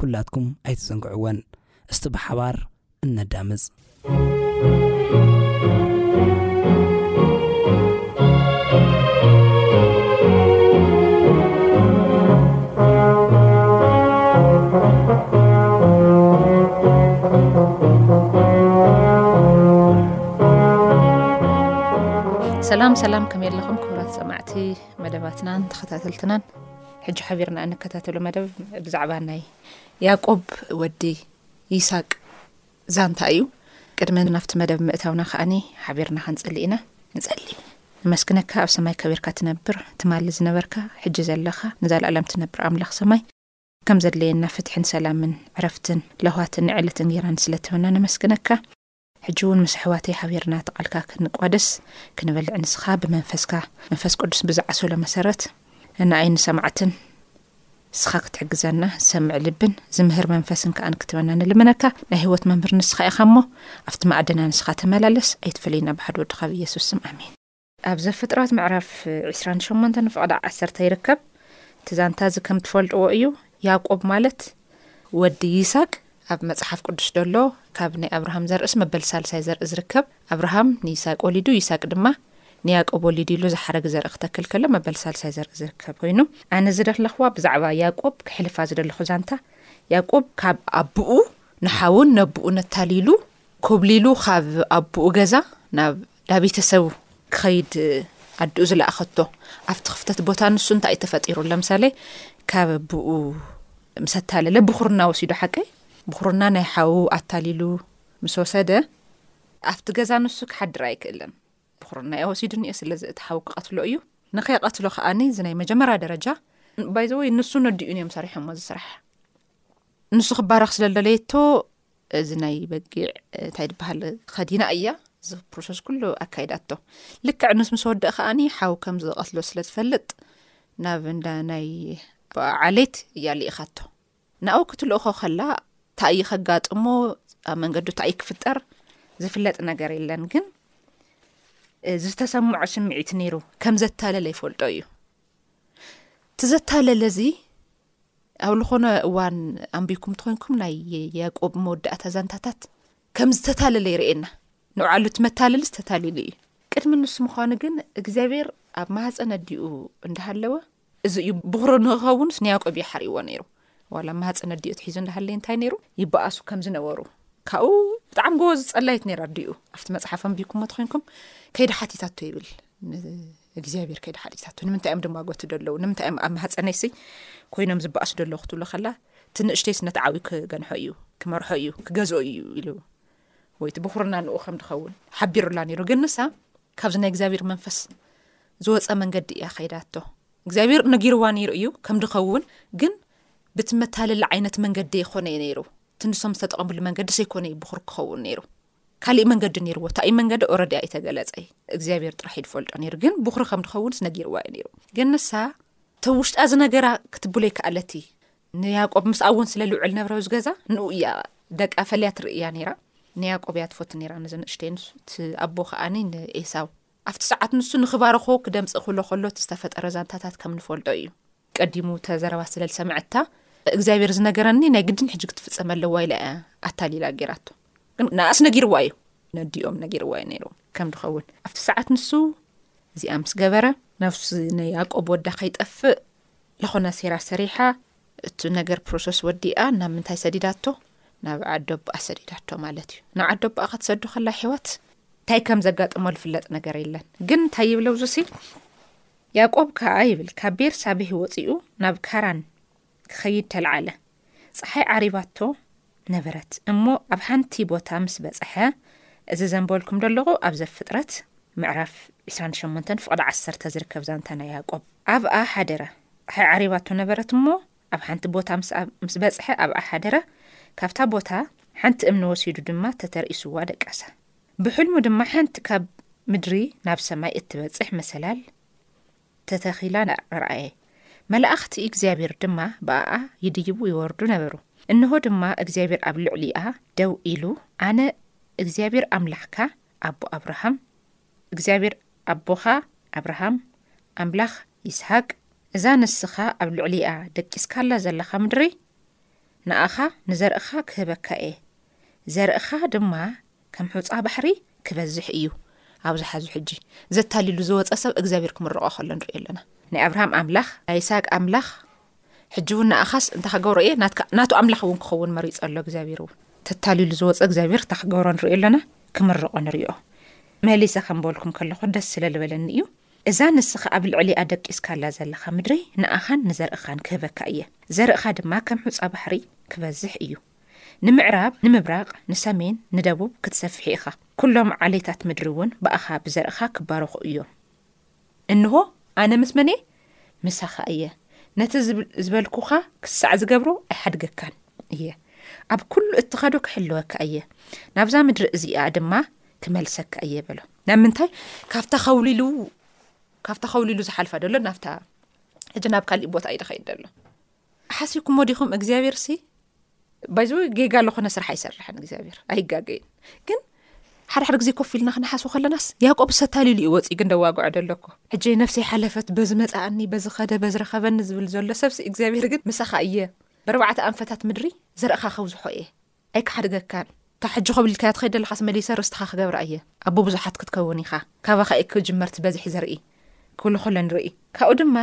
ኩላትኩም ኣይትዘንግዕወን እስቲ ብሓባር እነዳምፅ። ሰላም ሰላም ከመይ ኣለኹም ክቡራት ሰማዕቲ መደባትናን ተኸታተልትናን ሕጂ ሓቢርና እንከታተሎ መደብ ብዛዕባ ናይ ያቆብ ወዲ ይሳቅ ዛንታ እዩ ቅድሚ ናብቲ መደብ ምእታውና ከዓኒ ሓቢርና ክንጽሊ ኢና ንጸሊ ንመስግነካ ኣብ ሰማይ ከቢርካ ትነብር ትማሊ ዝነበርካ ሕጂ ዘለካ ንዘለኣለም ትነብር ኣምላኽ ሰማይ ከም ዘድለየና ፍትሕን ሰላምን ዕረፍትን ለውሃትን ንዕለትን ጌራን ስለትህበና ነመስግነካ ሕጂ ውን ምስ ኣሕዋተይ ሓቢርና እቲ ቃልካ ክንቋደስ ክንበልዕ ንስኻ ብመንፈስካ መንፈስ ቅዱስ ብዝዓሰሎ መሰረት ንኣይን ንሰማዕትን ንስኻ ክትሕግዘና ዝሰምዕ ልብን ዝምህር መንፈስን ከኣ ንክትበና ንልምነካ ናይ ህይወት መምህር ንስኻ ኢኻ እሞ ኣብቲ ማዕድና ንስኻ ተመላለስ ኣይትፈለየና ብሓደ ወድኻ ብኢየሱስ ስም ኣሜን ኣብ ዘፍጥረት ምዕራፍ ዕስራን ሸሞንተን ፍቕዲ ዓሰርተ ይርከብ። እቲ ዛንታ እዚ ከም ትፈልጥዎ እዩ። ያእቆብ ማለት ወዲ ይሳቅ ኣብ መጽሓፍ ቅዱስ ደሎ ካብ ናይ ኣብርሃም ዘርእስ መበል ሳልሳይ ዘርኢ ዝርከብ ኣብርሃም ንይሳቅ ወሊዱ ይሳቅ ድማ ንያእቆብ ወሊዱ ኢሉ ዝሓረግ ዘርኢ ክተክል ከሎ መበል ሳልሳይ ዘርኢ ዝርከብ ኮይኑ ኣነ ዝደለኽዋ ብዛዕባ ያእቆብ ክሕልፋ ዝደለኹ ዛንታ ያእቆብ ካብ ኣቦኡ ንሓውን ነቦኡ ነታሊሉ ኮብሊሉ ካብ ኣቡኡ ገዛ ናብ ዳቤተሰቡ ክኸይድ ኣድኡ ዝለኣኸቶ ኣብቲ ክፍተት ቦታ ንሱ እንታይ እዩ ተፈጢሩ ለምሳሌ ካብ ኣቡኡ ምስ ኣታለለ ብኹርና ወሲዱ ሓቀይ ብኹርና ናይ ሓዉ ኣታሊሉ ምስ ወሰደ ኣብቲ ገዛ ንሱ ክሓድር ኣይክእልን ብኹርና እዮ ወሲዱ ኒኦ ስለዚ እቲ ሓዉ ክቐትሎ እዩ ንኸይቐትሎ ከዓኒ እዚ ናይ መጀመርያ ደረጃ ባይዘወይ ንሱ ነዲኡን እዮም ሰሪሖሞ ዝስራሕ ንሱ ክባረኽ ስለለለየቶ እዚ ናይ በጊዕ እንታይ ድበሃል ኸዲና እያ እዚ ፕሮሰስ ኩሉ ኣካይዳቶ ልክዕ ንስ ምስ ወደእ ከኣኒ ሓው ከም ዝቐትሎ ስለ ዝፈልጥ ናብ እንዳ ናይ ዓሌት እያ ልኢኻቶ ናብኡ ክትልእኾ ከላ ታእይ ከጋጥሞ ኣብ መንገዱ ታእይ ክፍጠር ዝፍለጥ ነገር የለን ግን ዝተሰምዖ ስምዒት ነይሩ ከም ዘታለለ ይፈልጦ እዩ እቲ ዘታለለ እዚ ኣብ ልኾነ እዋን ኣንቢኩም ትኾንኩም ናይ ያቆብ መወዳእታ ዛንታታት ከም ዝተታለለ ይርኤየና ንውዓሉ እቲ መታለሊ ዝተታሊሉ እዩ ቅድሚ ንሱ ምዃኑ ግን እግዚኣብሔር ኣብ ማህፀን ኣዲኡ እንዳሃለወ እዚ እዩ ብኩሮ ንክኸውንስ ንያቆብ እዩ ሓሪእዎ ነይሩ ዋላ ማህፀን ኣዲኡ ትሒዙ እንዳሃለየ እንታይ ነይሩ ይበኣሱ ከም ዝነበሩ ካብኡ ብጣዕሚ ጎቦ ዝፀላይት ነይራ ኣዲኡ ኣብቲ መፅሓፍ ኣንቢኩሞ ትኮንኩም ከይዲ ሓቲታቶ ይብል ንእግዚኣብሔር ከይዲ ሓጢታቱ ንምንታይ እዮም ድማ ጎቲ ደለዉ ንምንታይ እዮም ኣብ ማህፀነይሲ ኮይኖም ዝበኣሱ ደለዉ ክትብሎ ከላ እቲ ንእሽተይስ ነቲ ዓብዩ ክገንሖ እዩ ክመርሖ እዩ ክገዝኦ እዩ ኢሉ ወይ እቲ ብኩርና ንኡ ከም ድኸውን ሓቢሩላ ነይሩ ግን ንሳ ካብዚ ናይ እግዚኣብሔር መንፈስ ዝወፀ መንገዲ እያ ከይዳቶ እግዚኣብሔር ነጊርዋ ነይሩ እዩ ከም ድኸውን ግን ብቲ መታለሊ ዓይነት መንገዲ ይኮነ እዩ ነይሩ እቲ ንሶም ዝተጠቐምሉ መንገዲ ሰይኮነ እዩ ብኩር ክኸውን ነይሩ ካሊእ መንገዲ ነይርዎ ታእይ መንገዲ ኦረዲ ኣይተገለፀይ እግዚኣብሔር ጥራሕ እዩ ድፈልጦ ነይሩ ግን ብኩሪ ከም ድኸውንስ ነጊርዋ እዩ ነይሩ ግን ንሳ እተ ውሽጣ ዝነገራ ክትብሎ ይከኣለቲ ንያቆብ ምስ ኣውን ስለ ልውዕል ነብረ ዝገዛ ንኡ እያ ደቃ ፈልያ ትርእያ ነይራ ንያቆብ እያ ትፈቱ ነራ ንዘንእሽተይ ንሱ እቲ ኣቦ ከዓኒ ንኤሳው ኣብቲ ሰዓት ንሱ ንኽባርኾ ክደምጽ ክብሎ ከሎ እቲ ዝተፈጠረ ዛንታታት ከም ንፈልጦ እዩ። ቀዲሙ እተ ዘረባ ስለ ዝሰምዐታ እግዚኣብሔር ዝነገረኒ ናይ ግድን ሕጂ ክትፍጸመ ኣለዋ ኢላ እያ ኣታሊላ ጌራቶ። ግን ንኣስ ነጊርዋ እዩ ነዲኦም ነጊርዋ እዩ ነይሩ። ከም ድኸውን ኣብቲ ሰዓት ንሱ እዚኣ ምስ ገበረ ነፍሲ ንያቆብ ወዳ ከይጠፍእ ለኾነ ሴራ ሰሪሓ እቱ ነገር ፕሮሰስ ወዲኣ ናብ ምንታይ ሰዲዳቶ ናብ ዓደቦኣ ሰዲዳቶ ማለት እዩ ናብ ዓደቦኣ ከትሰዱ ከላ ሕይወት እንታይ ከም ዘጋጥሞ ዝፍለጥ ነገር የለን ግን እንታይ ይብለው ዙሲ ያቆብ ከዓ ይብል ካብ ቤርሳቤህ ወፂኡ ናብ ካራን ክኸይድ ተለዓለ ፀሓይ ዓሪባቶ ነበረት እሞ ኣብ ሓንቲ ቦታ ምስ በጸሐ እዚ ዘንበልኩም ደለኹ ኣብ ዘፍጥረት ምዕራፍ ዕስራን ሸሞንተን ፍቕዲ ዓሰርተ ዝርከብ ዛንታ ናይ ያእቆብ ኣብኣ ሓደረ ኣይ ዓሪባቶ ነበረት እሞ ኣብ ሓንቲ ቦታ ምስ በጽሐ ኣብኣ ሓደረ ካብታ ቦታ ሓንቲ እምኒ ወሲዱ ድማ ተተርእስዋ ደቀሰ ብሕልሙ ድማ ሓንቲ ካብ ምድሪ ናብ ሰማይ እትበጽሕ መሰላል ተተኺላ ረኣየ። መላእኽቲ እግዚኣብሄር ድማ ብኣኣ ይድይቡ ይወርዱ ነበሩ። እንሆ ድማ እግዚኣብሄር ኣብ ልዕሊኣ ደው ኢሉ፣ ኣነ እግዚኣብሄር ኣምላኽካ፣ ኣቦ ኣብርሃም፣ እግዚኣብሄር ኣቦኻ ኣብርሃም፣ ኣምላኽ ይስሃቅ፣ እዛ ንስኻ ኣብ ልዕሊኣ ደቂስካላ ዘለኻ ምድሪ፣ ንኣኻ ንዘርእኻ ክህበካ እየ፣ ዘርእኻ ድማ ከም ሑጻ ባሕሪ ክበዝሕ እዩ ኣብዚ ሓዚ ሕጂ ዘታሊሉ ዝወፀ ሰብ እግዚኣብሔር ክምርቆ ከሎ ንሪኦ ኣለና ናይ ኣብርሃም ኣምላኽ ናይ ይስቅ ኣምላኽ ሕጂ እውን ንኣኻስ እንታይ ክገብሮ እየ ናቱ ኣምላኽ እውን ክኸውን መሪፀ ኣሎ እግዚኣብሔር እውን ተታሊሉ ዝወፀ እግዚኣብሔር እታ ክገብሮ ንሪኦ ኣለና ክምርቆ ንሪኦ መሊሰ ከምበልኩም ከለኹ ደስ ስለ ዝበለኒ እዩ እዛ ንስኻ ኣብ ልዕሊኣ ደቂስካላ ዘለኻ ምድሪ ንኣኻን ንዘርእኻን ክህበካ እየ ዘርእኻ ድማ ከም ሑፃ ባሕሪ ክበዝሕ እዩ ንምዕራብ ንምብራቕ ንሰሜን ንደቡብ ክትሰፍሒ እኻ ኩሎም ዓሌታት ምድሪ እውን ብኣኻ ብዘርእኻ ክባረኹ እዮም እንሆ ኣነ ምስ መን እየ ምሳኻ እየ ነቲ ዝበልኩኻ ክሳዕ ዝገብሮ ኣይሓድገካን እየ ኣብ ኩሉ እትኸዶ ክሕልወካ እየ ናብዛ ምድሪ እዚኣ ድማ ክመልሰካ እየ በሎ ናብ ምንታይ ካብታ ከውሊሉ ካብታ ከውሊሉ ዝሓልፋ ደሎ ናብታ ሕጂ ናብ ካሊእ ቦታ ኢደ ከይድ ደሎ ሓሲብኩሞ ዲኹም እግዚኣብሔር ሲ ባይዘወ ጌጋ ለኾነ ስራሕ ኣይሰርሐን እግዚኣብሔር ኣይጋገይን ግን ሓደ ሓደ ግዜ ኮፍ ኢልና ክንሓስ ከለናስ ያቆብ ሰታልሉ ዩ ወፅ ግን ደዋግዖ ደለኩ ሕጂ ነፍሰ ሓለፈት በዚ መፃእኒ በዚ ኸደ በዝረኸበኒ ዝብል ዘሎ ሰብሲ እግዚኣብሔር ግን ምሳኻ እየ ብርባዕተ ኣንፈታት ምድሪ ዘርእኻ ከውዝሖ እየ ኣይክሓድገካን እታ ሕጂ ኮብ ኢልካያ ትኸይድ ዘለኻስ መሊሰ ርስትኻ ክገብራ እየ ኣቦ ብዙሓት ክትከውን ኢኻ ካባኻ እዩ ክጅመር እቲ በዝሒ ዘርኢ ክብሉ ከሎ ንርኢ ካብኡ ድማ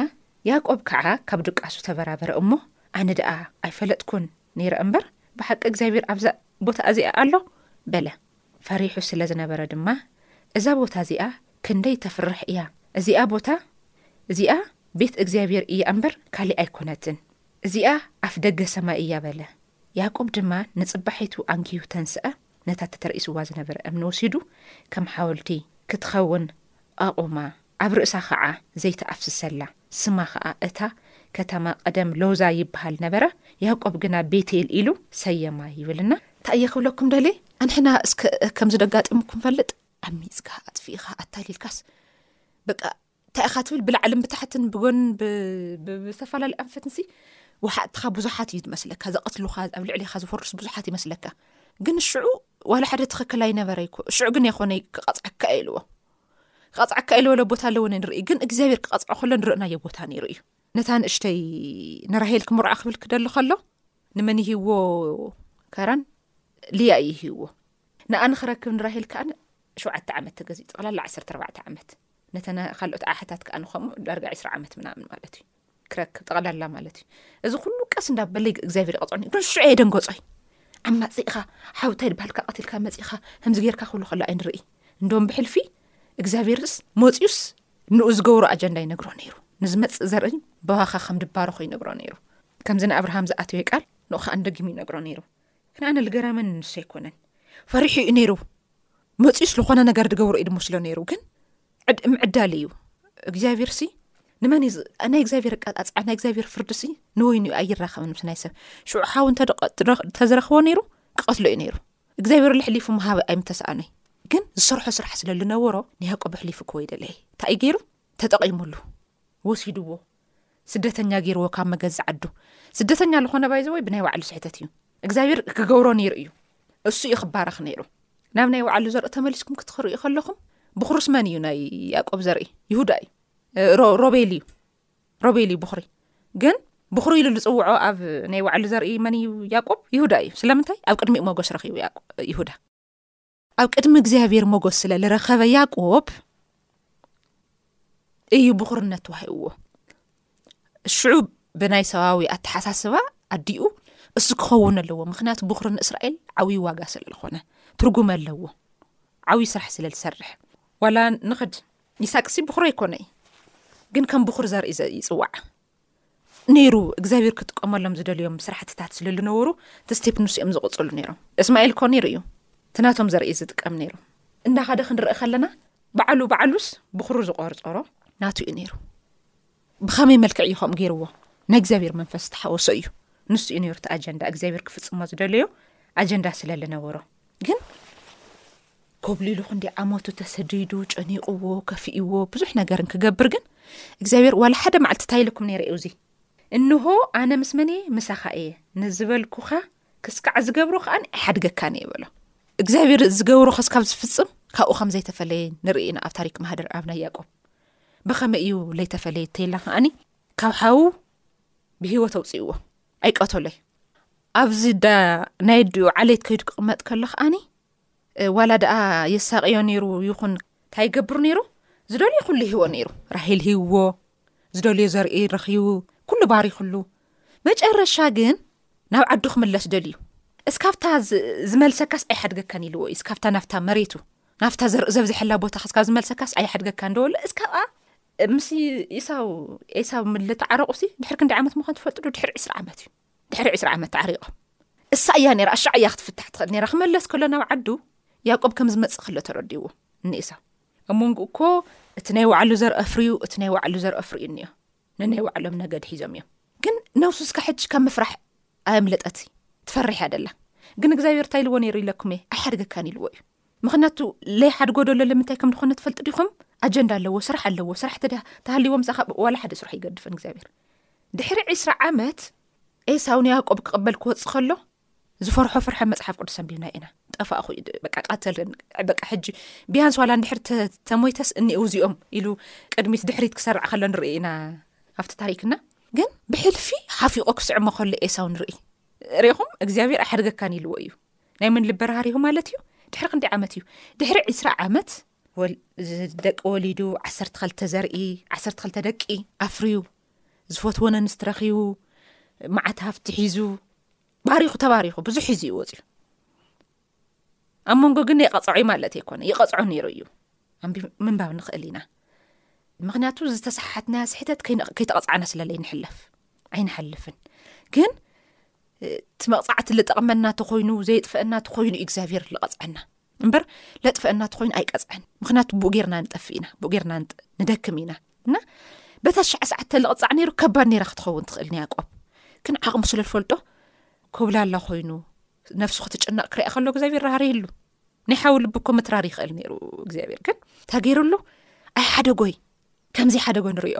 ያቆብ ካዓ ካብ ድቃሱ ተበራበረ እሞ ኣነ ዳኣ ኣይፈለጥኩን ነይረ እምበር ብሓቂ እግዚኣብሄር ኣብዛ ቦታ እዚኣ ኣሎ በለ ፈሪሑ ስለ ዝነበረ ድማ እዛ ቦታ እዚኣ ክንደይ ተፍርሕ እያ እዚኣ ቦታ እዚኣ ቤት እግዚኣብሄር እያ እምበር ካሊእ ኣይኮነትን እዚኣ ኣፍ ደገ ሰማይ እያ በለ። ያእቆብ ድማ ንጽባሒቱ ኣንጊሁ ተንስኣ፣ ነታ ተተርኢስዋ ዝነበረ እምኒ ወሲዱ ከም ሓወልቲ ክትኸውን ኣቑማ፣ ኣብ ርእሳ ኸዓ ዘይቲ ኣፍስሰላ፣ ስማ ኸኣ እታ ከተማ ቀደም ሎዛ ይብሃል ነበረ፣ ያእቆብ ግና ቤቴል ኢሉ ሰየማ ይብልና። እንታይ እየ ክብለኩም ደልየ ኣንሕና እስከ ከምዚ ደጋጢሙኩም ይፈልጥ? ዓሚጽካ ኣጥፊእኻ ኣታሊልካስ በቃ እንታይ ኢኻ ትብል ብላዕልን ብታሕትን ብጎንን ብዝተፈላለዩ ኣንፈትን ሲ ውሓጥትኻ ብዙሓት እዩ ዝመስለካ ዘቐትልኻ ኣብ ልዕሊኻ ዝፈርሱ ብዙሓት ይመስለካ ግን ሽዑ ዋላ ሓደ ትኽክል ኣይነበረ ይኮ ሽዑ ግን ይኮነ ክቐፅዐካ ዩ ኢልዎ ክቐፅዐካ ኢልዎለ ቦታ ኣለዎ ንርኢ ግን እግዚኣብሔር ክቐፅዖ ከሎ ንርእናዮ ቦታ ነይሩ እዩ ነታ ንእሽተይ ንራሄል ክምርዖ ክብል ክደሉ ከሎ ንመን ይህዎ ከራን ልያ እዩ ይህዎ ንኣ ንክረክብ ንራሄል ከኣ ሸውዓተ ዓመት ተገዚኡ ጠቕላላ ዓሰርተ ኣርባዕተ ዓመት ነተን ካልኦት ዓሕታት ከኣ ንከምኡ ዳርጋ ዕስራ ዓመት ምናምን ማለት እዩ ክረክብ ጠቕላላ ማለት እዩ እዚ ኩሉ ቀስ እንዳበለ እግዚኣብሔር ይቐፅዖኒ ግን ሽዑ የደንገፆ እዩ ዓማፂ ኢኻ ሓውታይ ድበሃልካ ቀትልካ መፂእኻ ከምዚ ጌርካ ክብሉ ከሎ ኣይንርኢ እንዶም ብሕልፊ እግዚኣብሔርስ መፅኡስ ንኡ ዝገብሮ ኣጀንዳ ይነግሮ ነይሩ ንዝመፅእ ዘርእን ብዋኻ ከም ድባረኮ ይነግሮ ነይሩ ከምዚ ንኣብርሃም ዝኣተወ ቃል ንኡ ከዓ ንደጊሙ ይነግሮ ነይሩ ግን ኣነ ልገራመኒ ንሱ ኣይኮነን ፈሪሑ እዩ ነይሩ መፅኡ ስለኮነ ነገር ድገብሩ እዩ ድመስሎ ነይሩ ግን ምዕዳል እዩ እግዚኣብሔር ሲ ንመን ናይ እግዚኣብሔር ኣቃጣፅዓ ናይ እግዚኣብሔር ፍርዲ ሲ ንወይኑ ዩ ኣይራኸብን ምስ ናይ ሰብ ሽዑ ሓዊ እንተዝረክቦ ነይሩ ክቐትሎ እዩ ነይሩ እግዚኣብሔር ልሕሊፉ ምሃብ ኣይምተሰኣኑይ ግን ዝሰርሖ ስራሕ ስለ ዝነበሮ ንያቆብ ኣሕሊፉ ክወይደለይ እንታይ እዩ ገይሩ ተጠቒሙሉ ወሲድዎ ስደተኛ ገይርዎ ካብ መገዝ ዓዱ ስደተኛ ልኾነ ባይዘ ወይ ብናይ ባዕሉ ስሕተት እዩ እግዚኣብሔር ክገብሮ ነይሩ እዩ እሱ እዩ ክባረኽ ነይሩ ናብ ናይ ባዕሉ ዘርኢ ተመሊስኩም ክትክርእዩ ከለኹም ብክሩስ መን እዩ ናይ ያቆብ ዘርኢ ይሁዳ እዩ ሮቤል እዩ ሮቤል እዩ ብኹሪ ግን ብኩሪ ኢሉ ዝፅውዖ ኣብ ናይ ባዕሉ ዘርኢ መን እዩ ያቆብ ይሁዳ እዩ ስለምንታይ ኣብ ቅድሚኡ ሞጎስ ረኪቡ ይሁዳ ኣብ ቅድሚ እግዚኣብሔር ሞጎስ ስለ ልረከበ ያቆብ እዩ ብኩርነት ተዋሂብዎ ሽዑ ብናይ ሰባዊ ኣተሓሳስባ ኣዲኡ እሱ ክኸውን ኣለዎ ምክንያቱ ብኩር ንእስራኤል ዓብይ ዋጋ ስለዝኮነ ትርጉም ኣለዎ ዓብይ ስራሕ ስለ ዝሰርሕ ዋላ ንክድ ይሳቅሲ ብኩሮ ኣይኮነዩ ግን ከም ብኩር ዘርኢ ይፅዋዕ ነይሩ እግዚኣብሔር ክጥቀመሎም ዝደልዮም ስራሕትታት ስለ ዝነበሩ እቲ ስቴፕ ንሱ እዮም ዝቕፅሉ ነይሮም እስማኤል ኮ ነይሩ እዩ ትናቶም ዘርኢ ዝጥቀም ነይሩ እንዳኻደ ክንርኢ ከለና ባዕሉ ባዕሉስ ብክሩ ዝቆርፀሮ ናቱ እዩ ነይሩ ብኸመይ መልክዕ እዩ ከምኡ ገይርዎ ናይ እግዚኣብሔር መንፈስ ዝተሓወሶ እዩ ንሱ እዩ ነይሩ እቲ ኣጀንዳ እግዚኣብሔር ክፍፅሞ ዝደለዮ ኣጀንዳ ስለ ዝነበሮ ግን ኮብሊሉ ክንዲ ዓመቱ ተሰዲዱ ጨኒቕዎ ከፍእዎ ብዙሕ ነገር እንክገብር ግን እግዚኣብሔር ዋላ ሓደ መዓልቲ እንታይ ኢለኩም ነይረ እዩ እዙይ እንሆ ኣነ ምስ መን እየ ምሳኻ እየ ንዝበልኩኻ ክስካዕ ዝገብሮ ከዓ ኣይሓድገካን እየ በሎ እግዚኣብሔር ዝገብሮ ከስካብ ዝፍፅም ካብኡ ከም ዘይተፈለየ ንርኢ ኢና ኣብ ታሪክ ማህደር ኣብና ያቆብ ብኸመይ እዩ ለይተፈለየ ተየላ ከዓኒ ካብ ሓዉ ብሂወት ኣውፅእዎ ኣይቀተሎይ ኣብዚ ናይ ኣዲኡ ዓሌት ከይዱ ክቕመጥ ከሎ ከዓኒ ዋላ ደኣ የሳቅዮ ነይሩ ይኹን እንታይ ይገብር ነይሩ ዝደልዮ ኩሉ ሂዎ ነይሩ ራሂል ሂውዎ ዝደልዮ ዘርኢ ረኪቡ ኩሉ ባሪክሉ መጨረሻ ግን ናብ ዓዱ ክምለስ ደልዩ እስካብታ ዝመልሰካስ ኣይሓድገካን ኢልዎ እዩ እስካብታ ናብታ መሬቱ ናብታ ዘርኢ ዘብዝሐላ ቦታ ክስካብ ዝመልሰካስ ኣይሓድገካ ንደወሎ እስካ ኣ ምስ ኢሳው ኤሳው ምለ ተዓረቑሲ ድሕር ክንዲ ዓመት ምዃን ትፈልጡዶ ድሕሪ ዕስራ ዓመት እዩ ድሕሪ ዕስራ ዓመት ተዓሪቖም እሳ እያ ነራ ኣሻዕ እያ ክትፍታሕ ትኽእል ነራ ክመለስ ከሎ ናብ ዓዱ ያቆብ ከም ዝመፅእ ከሎ ተረድዎ ንኢሳው ኣብ መንጎ እኮ እቲ ናይ ዋዕሉ ዘርአፍርዩ እቲ ናይ ዋዕሉ ዘርአፍርዩ እኒዮ ንናይ ዋዕሎም ነገድ ሒዞም እዮም ግን ነውሱ ስካ ሕጂ ካብ ምፍራሕ ኣየምለጠት ትፈርሕ እያ ደላ ግን እግዚኣብሔር እንታይ ኢልዎ ነይሩ ኢለኩም እየ ኣይሓደገካን ኢልዎ እዩ ምኽንያቱ ለይሓድጎ ዶሎ ለምንታይ ከም ዝኾነ ትፈልጡ ዲኹም ኣጀንዳ ኣለዎ ስራሕ ኣለዎ ስራሕ ተደ ተሃልዎ ምሳኻ ብኡ ዋላ ሓደ ስራሕ ይገድፍን እግዚኣብሔር ድሕሪ ዕስራ ዓመት ኤሳው ንያቆብ ክቕበል ክወፅ ከሎ ዝፈርሖ ፍርሐ መፅሓፍ ቅዱስ ኣንቢብና ኢና ጠፋእኹ በቃ ቃተልን በቃ ሕጂ ብያንስ ዋላ ንድሕር ተሞይተስ እኒኤው እዚኦም ኢሉ ቅድሚት ድሕሪት ክሰርዕ ከሎ ንርኢ ኢና ኣብቲ ታሪክና ግን ብሕልፊ ሓፊቆ ክስዕሞ ከሎ ኤሳው ንርኢ ርኹም እግዚኣብሔር ኣይሓደገካን ኢልዎ እዩ ናይ መን ልበራሃሪሁ ማለት እዩ ድሕሪ ክንደይ ዓመት እዩ ድሕሪ ዕስራ ዓመት ደቂ ወሊዱ ዓሰርተ ክልተ ዘርኢ ዓሰርተ ክልተ ደቂ ኣፍርዩ ዝፈትወነንስት ረኪቡ መዓት ሃፍቲ ሒዙ ባሪኹ ተባሪኹ ብዙሕ ሒዙ እዩ ወፅዩ ኣብ መንጎ ግን የቐፅዖ ዩ ማለት ኣይኮነ ይቐፅዖ ነይሩ እዩ ምንባብ ንኽእል ኢና ምክንያቱ ዝተሰሓሓትናያ ስሕተት ከይተቐፅዓና ስለለይ ንሕለፍ ኣይንሓልፍን ግን እቲ መቕፃዕቲ ልጠቕመና ተኮይኑ ዘየጥፈአና ተኮይኑ ዩ እግዚኣብሄር ልቐፅዐና እምበር ለጥፈአና ተኮይኑ ኣይቀፅዐን ምክንያቱ ብኡ ገርና ንጠፍእ ኢና ብኡ ገርና ንደክም ኢና እና በታ ሸ ሰዓት ተልቕፃዕ ነይሩ ከባድ ነራ ክትኸውን ትኽእል ንያቆብ ግን ዓቕሙ ስለ ዝፈልጦ ኮብላላ ኮይኑ ነፍሱ ክትጨነቕ ክርያ ከሎ እግዚኣብሄር ራሃርየሉ ናይ ሓዊ ልቢ ኮ ምትራር ይኽእል ነይሩ እግዚኣብሄር ግን እንታ ገይሩሉ ኣይ ሓደጎይ ከምዘይ ሓደጎ ንሪዮ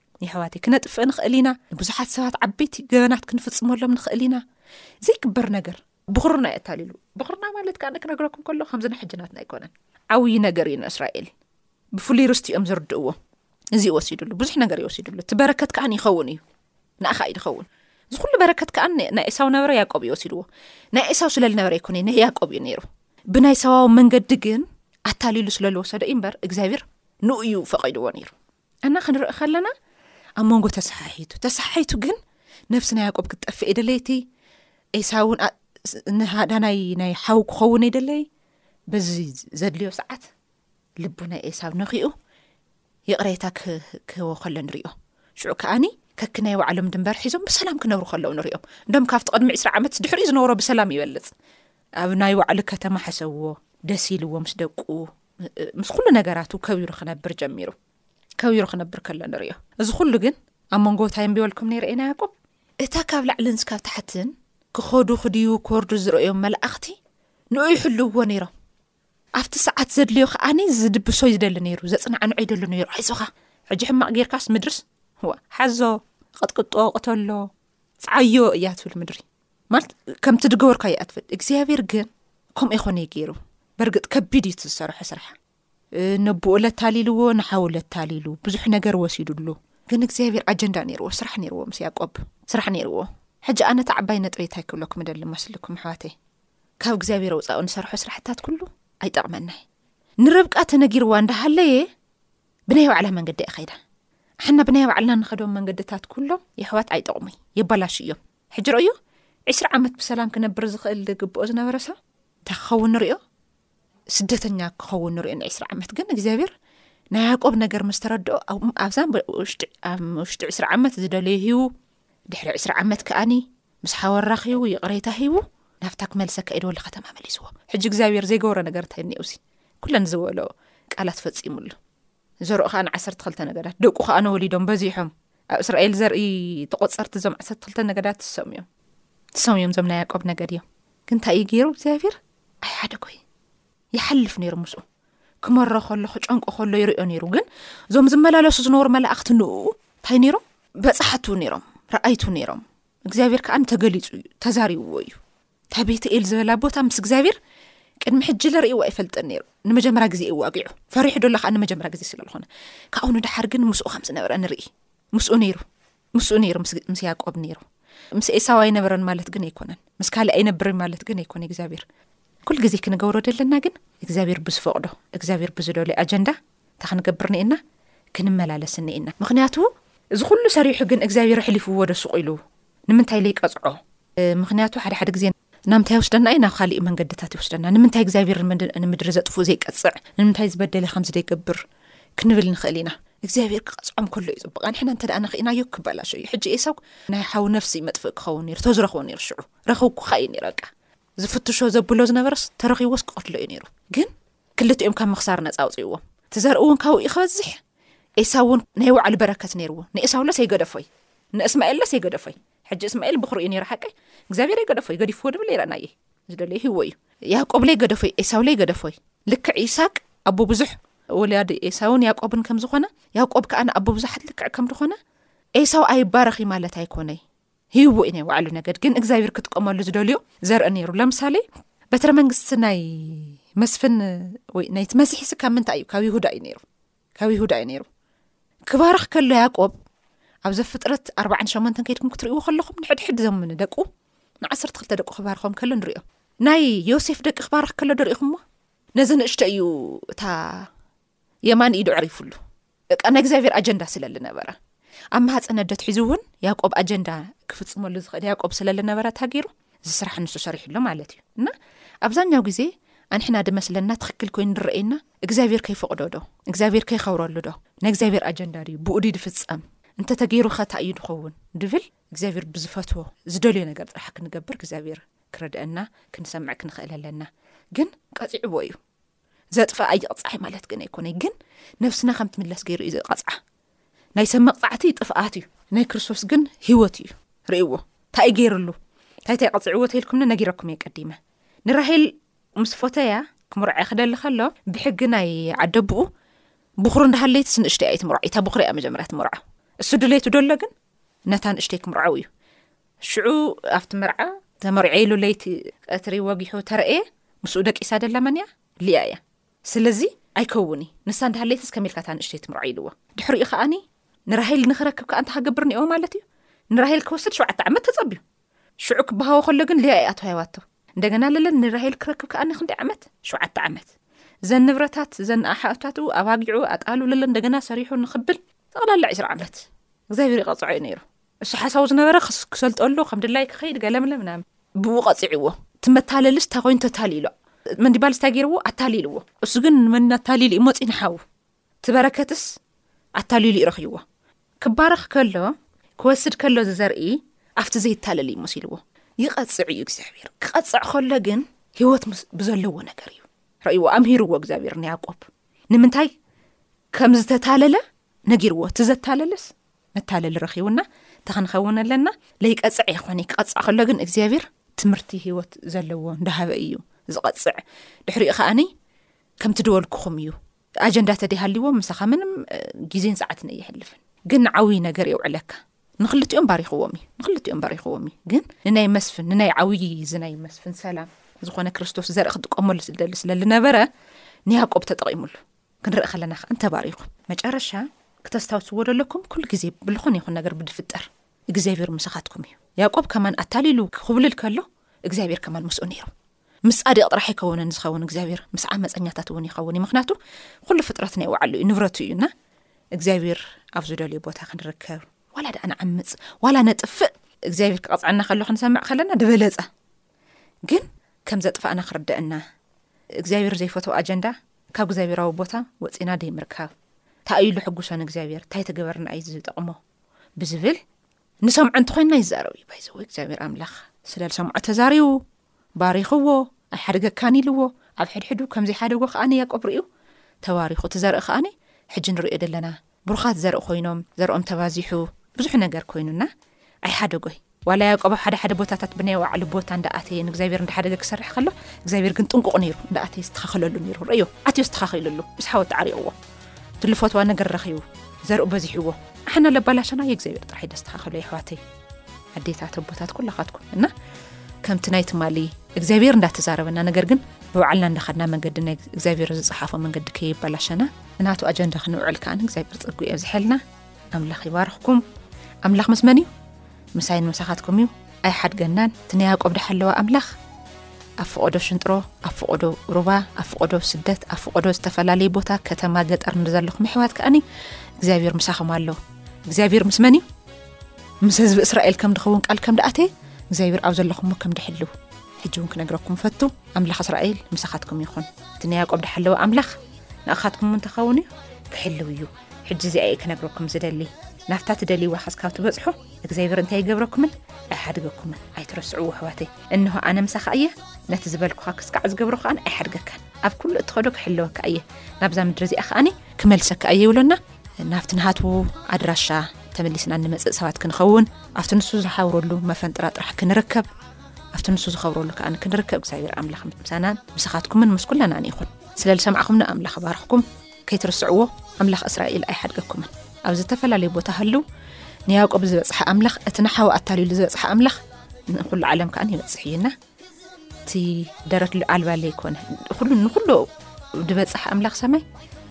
የሕዋትይ ክነጥፍእ ንኽእል ኢና ንብዙሓት ሰባት ዓበይቲ ገበናት ክንፍፅመሎም ንኽእል ኢና ዘይክበር ነገር ብክርና የታልሉ ብክርና ማለት ከ ክነግረኩም ከሎ ከምዚ ንሕጅናትና ኣይኮነን ዓብይ ነገር እዩ ንእስራኤል ብፍሉይ ርስቲ እዮም ዝርድእዎ እዚ ይወሲድሉ ብዙሕ ነገር ይወሲድሉ እቲ በረከት ከዓን ይኸውን እዩ ንኣኻ እዩ ዝኸውን እዚ ኩሉ በረከት ከዓ ናይ ኤሳው ነበረ ያቆብ ይወሲድዎ ናይ ኤሳው ስለ ዝነበረ ኣይኮነ ናይ ያቆብ እዩ ነይሩ ብናይ ሰባዊ መንገዲ ግን ኣታልሉ ስለ ዝወሰደ እዩ ምበር እግዚኣብሔር ንኡዩ ፈቂድዎ ነይሩ እና ክንርኢ ከለና ኣብ መንጎ ተሰሓሒቱ ተሰሓሒቱ ግን ነብሲ ናይ ያቆብ ክትጠፍእ የደለይቲ ኤሳ እውን ንሃዳናይ ናይ ሓው ክኸውን የደለይ በዚ ዘድልዮ ሰዓት ልቡ ናይ ኤሳብ ነኪኡ ይቕሬታ ክህቦ ከሎ ንሪዮ ሽዑ ከዓኒ ከኪ ናይ ባዕሎም ድንበር ሒዞም ብሰላም ክነብሩ ከለዉ ንሪኦም እዶም ካብቲ ቅድሚ ዕስራ ዓመት ድሕሪኡ ዝነበሮ ብሰላም ይበልፅ ኣብ ናይ ባዕሉ ከተማ ሓሰብዎ ደስ ኢልዎ ምስ ደቁ ምስ ኩሉ ነገራቱ ከቢሩ ክነብር ጀሚሩ ከቢሩ ክነብር ከሎ ንሪዮ እዚ ኩሉ ግን ኣብ መንጎ ታይ ንብበልኩም ነይረ ኤና ያቆብ እታ ካብ ላዕልን ስካብ ታሕትን ክኸዱ ክድዩ ክወርዱ ዝረእዮም መላእኽቲ ንኡ ይሕልውዎ ነይሮም ኣብቲ ሰዓት ዘድልዮ ከዓኒ ዝድብሶ ዝደሊ ነይሩ ዘፅናዕንዑ ይደሉ ነይሩ ኣይዞኻ ሕጂ ሕማቅ ጌርካስ ምድርስ ሓዞ ቕጥቅጦ ቅተሎ ፀዓዮ እያ ትብል ምድሪ ማለት ከምቲ ድገበርካ እየ ኣትፈል እግዚኣብሔር ግን ከምኡ ይኮነ ዩ ገይሩ በርግጥ ከቢድ እዩ ዝሰርሖ ስራሕ ነብኡ ለታሊልዎ ንሓው ለታሊሉ ብዙሕ ነገር ወሲዱሉ ግን እግዚኣብሔር ኣጀንዳ ነይርዎ ስራሕ ነይርዎ ምስ ያቆብ ስራሕ ነይርዎ ሕጂ ኣነቲ ዓባይ ነጥበ ታይ ክብለኩም ደሊ መስልኩም ኣሕዋተይ ካብ እግዚኣብሔር ኣውፃኡ ንሰርሖ ስራሕታት ኩሉ ኣይጠቕመናይ ንርብቃ ተነጊርዋ እንዳሃለየ ብናይ ባዕላ መንገዲ እያ ከይዳ ሓና ብናይ ባዕልና ንኸዶም መንገድታት ኩሎም የሕዋት ኣይጠቕሙይ የባላሽ እዮም ሕጂ ርእዩ ዕስራ ዓመት ብሰላም ክነብር ዝኽእል ዝግብኦ ዝነበረ ሰብ እንታይ ክኸውን ንሪኦ ስደተኛ ክኸውን ንሪኦ ንዕስራ ዓመት ግን እግዚኣብሔር ናይ ያቆብ ነገር ምስ ተረድኦ ኣብዛ ውሽጢ ዕስራ ዓመት ዝደለዩ ሂቡ ድሕሪ ዕስራ ዓመት ከኣኒ ምስ ሓወራ ኺቡ ይቕሬታ ሂቡ ናብታ ክመልሰ ከኢድወሉ ከተማ መሊስዎ ሕጂ እግዚኣብሔር ዘይገብሮ ነገር እንታይ እኒኦሲ ኩለን ዝበሎ ቃላት ፈፂሙሉ ዘርኦ ከዓ ንዓሰርተ ክልተ ነገዳት ደቁ ከዓነወሊዶም በዚሖም ኣብ እስራኤል ዘርኢ ተቖፀርቲ ዞም ዓሰርተ ክልተ ነገዳት ዝሰም እዮም ዝሰም እዮም ዞም ናይ ያቆብ ነገድ እዮም ግን እንታይ እዩ ገይሩ እግዚኣብሔር ኣይሓደ ኮይ ይሓልፍ ነይሩ ምስኡ ክመሮ ከሎ ክጨንቆ ከሎ ይሪኦ ነይሩ ግን እዞም ዝመላለሱ ዝነበሩ መላእኽቲ ንኡ እንታይ ነይሮም በፃሓቱ ነይሮም ረኣይቱ ነይሮም እግዚኣብሔር ከዓ ተገሊፁ እዩ ተዛሪብዎ እዩ እታ ቤተኤል ዝበላ ቦታ ምስ እግዚኣብሔር ቅድሚ ሕጂ ለርእዎ ኣይፈልጥን ነይሩ ንመጀመርያ ግዜ ይዋጊዑ ፈሪሑ ዶሎ ከዓ ንመጀመርያ ግዜ ስለ ዝኾነ ካብኡ ንድሓር ግን ምስኡ ከም ዝነበረ ንርኢ ምስኡ ነይሩ ምስኡ ነይሩ ምስ ያቆብ ነይሩ ምስ ኤሳው ኣይነበረን ማለት ግን ኣይኮነን ምስ ካልእ ኣይነብርን ማለት ግን ኣይኮነ እግዚኣብሔር ኩል ግዜ ክንገብሮ ደለና ግን እግዚኣብሔር ብዝፈቕዶ እግዚኣብሔር ብዝደልዩ ኣጀንዳ እንታይ ክንገብር እኒኤና ክንመላለስ እኒኤና ምክንያቱ እዚ ኩሉ ሰሪሑ ግን እግዚኣብሔር ኣሕሊፍዎ ዶ ሱቅ ኢሉ ንምንታይ ለይቀፅዖ ምክንያቱ ሓደ ሓደ ግዜ ናምንታይ ይወስደና እዩ ናብ ካሊእ መንገድታት ይወስደና ንምንታይ እግዚኣብሔር ንምድሪ ዘጥፍኡ ዘይቀፅዕ ንምንታይ ዝበደለ ከምዚ ዘይገብር ክንብል ንክእል ኢና እግዚኣብሔር ክቐፅዖም ከሎ እዩ ፅቡቃ ንሕና እንተ ነክኢናዮ ክበላሸ እዩ ሕጂ ኤሳው ናይ ሓዊ ነፍሲ እዩ መጥፍእ ክኸውን ነሩ ተዝረክቦ ነሩ ሽዑ ረክብኩካ እዩ ነሩ በቃ ዝፍትሾ ዘብሎ ዝነበረስ ተረኪቦስ ክቀትሎ እዩ ነሩ ግን ክልቲኦም ካብ ምኽሳር ነጻ ኣውጽእዎም። እቲ ዘርኢ እውን ካብኡ እዩ ክበዝሕ፣ ኤሳው እውን ናይ ባዕሉ በረከት ነይርዎ። ንኤሳውለስ ኣይገደፎይ፣ ንእስማኤልለስ ኣይገደፎይ። ሕጂ እስማኤል ብኹሩ እዩ ነይሩ ሓቀይ፣ እግዚኣብሔር ኣይገደፎይ፣ ገዲፍዎ ድብል ኣይረእናየይ፣ ዝደለዮ ሂብዎ እዩ። ያዕቆብለይ ገደፎይ፣ ኤሳውለይ ገደፎይ። ልክዕ ይስሃቅ ኣቦ ብዙሕ ወልያድ ኤሳውን ያዕቆብን ከም ዝኾነ፣ ያዕቆብ ከኣ ንኣቦ ብዙሓት ልክዕ ከም ዝኾነ፣ ኤሳው ኣይባረኽ እዩ ማለት ኣይኮነይ። ሂቡ እዩ ናይ ባዕሉ ነገድ ግን እግዚኣብሔር ክጥቀመሉ ዝደልዮ ዘርኢ ነይሩ ለምሳሌ በትረ መንግስቲ ናይ መስፍን ወይ ናይቲ መሲሒ ስ ካብ ምንታይ እዩ ካብ ይሁዳ እዩ ነይሩ ካብ ይሁዳ እዩ ነይሩ ክባርኽ ከሎ ያቆብ ኣብ ዘ ፍጥረት ኣርባን ሸመንተን ከይድኩም ክትርእዎ ከለኹም ንሕድሕድ ዞም ደቁ ንዓሰርተ ክልተ ደቁ ክባርኸም ከሎ ንሪኦ ናይ ዮሴፍ ደቂ ክባርኽ ከሎ ደሪኢኹምዎ ነዚ ንእሽቶ እዩ እታ የማን ኢዱ ዕሪፍሉ በቃ ናይ እግዚኣብሔር ኣጀንዳ ስለ ልነበረ ኣብ ማህፀን ኣደት ሒዙ እውን ያቆብ ኣጀንዳ ክፍፅመሉ ዝኽእል ያቆብ ስለ ልነበረ ታገይሩ ዝስራሕ ንሱ ሰሪሑ ኣሎ ማለት እዩ እና ኣብዛኛው ግዜ ኣንሕና ድመስለና ትኽክል ኮይኑ ንረእየና እግዚኣብሔር ከይፈቕዶ ዶ እግዚኣብሔር ከይኸብረሉ ዶ ናይ እግዚኣብሔር ኣጀንዳ ድዩ ብኡድይ ድፍፀም እንተተገይሩ ኸታ እዩ ድኸውን ድብል እግዚኣብሔር ብዝፈትዎ ዝደልዮ ነገር ጥራሕ ክንገብር እግዚኣብሔር ክረድአና ክንሰምዕ ክንኽእል ኣለና ግን ቀፂዕዎ እዩ ዘጥፍኣ ኣይቕፃዕ ማለት ግን ኣይኮነይ ግን ነብስና ከም ትምለስ ገይሩ እዩ ዝቐፅዓ ናይ ሰብ መቕፃዕቲ ጥፍኣት እዩ ናይ ክርስቶስ ግን ሂወት እዩ ርእዎ እንታይ ዩ ገይርሉ እንታይ ታይ ቐፅዕዎ ተልኩም ነጊረኩም እየ ቀዲመ ንራሄል ምስ ፎተያ ክምርዐ ክደሊ ከሎ ብሕጊ ናይ ዓደብኡ ብክሩ እንዳሃለይቲ ስንእሽተ እያ ትምርዖ እታ ብክሪ እያ መጀመርያ ትምርዖ እሱ ድሌቱ ደሎ ግን ነታ ንእሽተይ ክምርዐው እዩ ሽዑ ኣብቲ መርዓ ተመርዔሉ ለይቲ ቀትሪ ወጊሑ ተረእየ ምስኡ ደቂሳ ደላ መን እያ ሊያ እያ ስለዚ ኣይከውን እዩ ንሳ እንዳሃለየትስ ከመ ኢልካ እታ ንእሽተይ ትምርዖ ኢልዎ ድሕሪኡ ከዓኒ ንራሄል ንክረክብ ከዓ እንተ ሃገብር ኒኦ ማለት እዩ ንራሄል ክወስድ ሸውዓተ ዓመት ተፀብዩ ሽዑ ክበሃወ ከሎ ግን ሊያ እያ ተዋሂዋቶ እንደገና ለለ ንራሄል ክረክብ ከዓኒ ክንደይ ዓመት ሸውዓተ ዓመት ዘን ንብረታት ዘን ኣሓእታቱ ኣባጊዑ ኣጣሉ ለለ እንደገና ሰሪሑ ንክብል ጠቕላላ ዕስራ ዓመት እግዚኣብሔር ይቐፅዖ እዩ ነይሩ እሱ ሓሳቡ ዝነበረ ክሰልጠሉ ከም ድላይ ክኸይድ ገለምለ ምናምን ብኡ ቀፂዕዎ ትመታለልስ እንታይ ኮይኑ ተታሊ ኢሎ መንዲባልስ እንታይ ገይርዎ ኣታሊልዎ እሱ ግን ንመን ኣታሊሉ እዩ መፂ ንሓዉ ትበረከትስ ኣታሊሉ ይረክይዎ ክባረኽ ከሎ ክወስድ ከሎ ዝዘርኢ ኣብቲ ዘይታለል እዩ መሲልዎ ይቐፅዕ እዩ እግዚኣብሔር ክቐፅዕ ከሎ ግን ሂወት ብዘለዎ ነገር እዩ ረእይዎ ኣምሂርዎ እግዚኣብሔር ንያቆብ ንምንታይ ከም ዝተታለለ ነጊርዎ እቲ ዘታለለስ መታለሊ ረኺቡና ተክንኸውን ኣለና ለይቀፅዕ ይኾነ ክቐፅዕ ከሎ ግን እግዚኣብሔር ትምህርቲ ህይወት ዘለዎ እንዳሃበ እዩ ዝቐፅዕ ድሕሪኡ ከዓኒ ከምቲ ድበልኩኹም እዩ ኣጀንዳ ተደይሃልዎ ምሳኻ ምንም ግዜን ሰዓትን እይሕልፍን ግን ንዓብይ ነገር የውዕለካ ንክልቲኦም ባሪኽዎም እዩ ንክልቲኦም ባሪኽዎም እዩ ግን ንናይ መስፍን ንናይ ዓብይ እዚ ናይ መስፍን ሰላም ዝኾነ ክርስቶስ ዘርኢ ክጥቀመሉ ስደሊ ስለ ዝነበረ ንያቆብ ተጠቒሙሉ ክንርኢ ከለና ከ እንተባሪኩ መጨረሻ ክተስታውስዎ ደለኩም ኩሉ ግዜ ብልኾነ ይኹን ነገር ብድፍጠር እግዚኣብሔር ምሳኻትኩም እዩ ያቆብ ከማን ኣታሊሉ ክኹብልል ከሎ እግዚኣብሔር ከማን ምስኡ ነይሩ ምስ ጻዲቅ ጥራሕ ኣይከውንን ዝኸውን እግዚኣብሔር ምስ ዓመፀኛታት እውን ይኸውን እዩ ምክንያቱ ኩሉ ፍጥረት ናይ ዋዓሉ እዩ ንብረቱ እዩና እግዚኣብሔር ኣብ ዝደልዩ ቦታ ክንርከብ ዋላ ድኣ ንዓምፅ ዋላ ነጥፍእ እግዚኣብሔር ክቐፅዐና ከሎ ክንሰምዕ ከለና ድበለፀ ግን ከም ዘጥፋእና ክርደአና እግዚኣብሔር ዘይፈትው ኣጀንዳ ካብ እግዚኣብሔራዊ ቦታ ወፂእና ደይምርካብ ታይ እዩ ልሕጉሶ ንእግዚኣብሔር ታይ ተገበርና እዩ ዝጠቕሞ ብዝብል ንሰምዖ እንተኾይንና ይዛረብ እዩ ባይዘወ እግዚኣብሔር ኣምላኽ ስለ ሰምዖ ተዛሪቡ ባሪኽዎ ኣይሓደገካን ኢልዎ ኣብ ሕድሕዱ ከምዘይሓደጎ ከዓኒ ያቆብ ርእዩ ተባሪኹ እቲ ዘርኢ ከዓኒ ሕጂ ንሪኦ ዘለና ብሩኻት ዘርኢ ኮይኖም ዘርኦም ተባዚሑ ብዙሕ ነገር ኮይኑና ኣይሓደጎይ። ዋላ ያእቆብ ኣብ ሓደ ሓደ ቦታታት ብናይ ባዕሉ ቦታ እንዳኣተየ ንእግዚኣብሔር እንዳሓደገ ክሰርሕ ከሎ እግዚኣብሔር ግን ጥንቁቕ ነይሩ እንዳኣተየ የስተኻኽለሉ ነይሩ ርእዮ ኣትዮ ኣስተኻኺሉሉ ምስ ሓወት ተዓሪቕዎ ትልፈትዋ ነገር ረኺቡ ዘርኡ በዚሕዎ ኣሕና ለባላሸና የእግዚኣብሔር ጥራሕ ደስተኻኸሎ የሕዋተይ ኣዴታት ኣቦታት ኩላኻትኩም እና ከምቲ ናይ ትማሊ እግዚኣብሔር እንዳተዛረበና ነገር ግን ብባዕልና እንዳኸድና መንገዲ ናይ እግዚኣብሔር ዝፀሓፎ መንገዲ ከይበላሸና ናቱ ኣጀንዳ ክንውዕል ከኣ እግዚኣብሔር ጸጉ የብዝሐልና ኣምላኽ ይባርኽኩም ኣምላኽ ምስ መን እዩ ምሳይን ምሳኻትኩም እዩ ኣይሓድገናን እቲ ናይ ያቆብ ድሓለዋ ኣምላኽ ኣብ ፍቆዶ ሽንጥሮ ኣብ ፍቆዶ ሩባ ኣብ ፍቆዶ ስደት ኣብ ፍቆዶ ዝተፈላለዩ ቦታ ከተማ ገጠር ንዘለኹም ኣሕዋት ከኣኒ እግዚኣብሔር ምሳኹም ኣሎ እግዚኣብሔር ምስ መን እዩ ምስ ህዝቢ እስራኤል ከም ድኸውን ቃል ከም ደኣተ እግዚኣብሔር ኣብ ዘለኹምዎ ከም ድሕሉ ሕጂ እውን ክነግረኩም ፈቱ ኣምላኽ እስራኤል ምሳኻትኩም ይኹን እቲ ናይ ያቆብ ድሓለዋ ኣምላኽ ንኣኻትኩም እውን ተኸውን እዩ ክሕልው እዩ ሕጂ እዚኣ እየ ክነግረኩም ዝደሊ ናብታ ትደልይዋ ክስካብ ትበጽሑ እግዚኣብሔር እንታይ ይገብረኩምን ኣይሓድገኩምን ኣይትረስዑዎ ኣሕዋተይ እንሆ ኣነ ምሳኻ እየ ነቲ ዝበልኩኻ ክስካዕ ዝገብሮ ከዓን ኣይሓድገካን ኣብ ኩሉ እትኸዶ ክሕለወካ እየ ናብዛ ምድሪ እዚኣ ከዓኒ ክመልሰካ እየ ይብሎና ናብቲ ንሃት ኣድራሻ ተመሊስና እንመፅእ ሰባት ክንኸውን ኣብቲ ንሱ ዝሓብረሉ መፈንጥራ ጥራሕ ክንርከብ ኣብቲ ንሱ ዝኸብረሉ ከዓን ክንርከብ እግዚኣብሔር ኣምላኽ ምሳናን ምሳኻትኩምን ምስ ኩላናን ይኹን ስለ ዝሰማዕኹምና ኣምላኽ ባርኽኩም ከይትርስዕዎ ኣምላኽ እስራኤል ኣይሓድገኩምን ኣብ ዝተፈላለዩ ቦታ ሃልው ንያቆብ ዝበፅሓ ኣምላኽ እቲ ንሓዊ ኣታልሉ ዝበፅሓ ኣምላኽ ንኩሉ ዓለም ከዓ ይበፅሕ እዩና እቲ ደረት ኣልባለ ይኮነ ሉ ንኩሉ ዝበፅሓ ኣምላኽ ሰማይ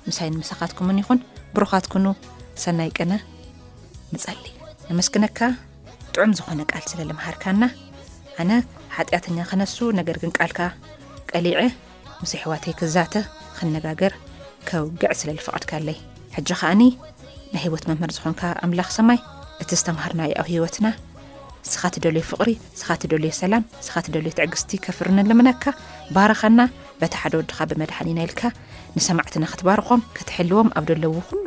ምሳይ ንምሳኻትኩምን ይኹን ብሩኻት ኩኑ ሰናይ ቀነ ንፀሊ ነመስክነካ ጥዑም ዝኾነ ቃል ስለ ልምሃርካና ኣነ ሓጢኣተኛ ክነሱ ነገር ግን ቃልካ ቀሊዐ ምስ ኣሕዋተይ ክዛተ ክነጋገር ከውግዕ ስለ ዝፈቐድካለይ ሕጂ ከዓኒ ናይ ህይወት መምህር ዝኾንካ ኣምላኽ ሰማይ እቲ ዝተምሃርናዩ ኣብ ህይወትና ስኻ ትደልዩ ፍቕሪ ስኻ ትደልዩ ሰላም ስኻ ትደልዩ ትዕግስቲ ከፍርነ ልምነካ ባረኸና በታ ሓደ ወድኻ ብመድሓኒና ኢልካ ንሰማዕትና ክትባርኾም ክትሕልዎም ኣብ ደለዉ ኩሉ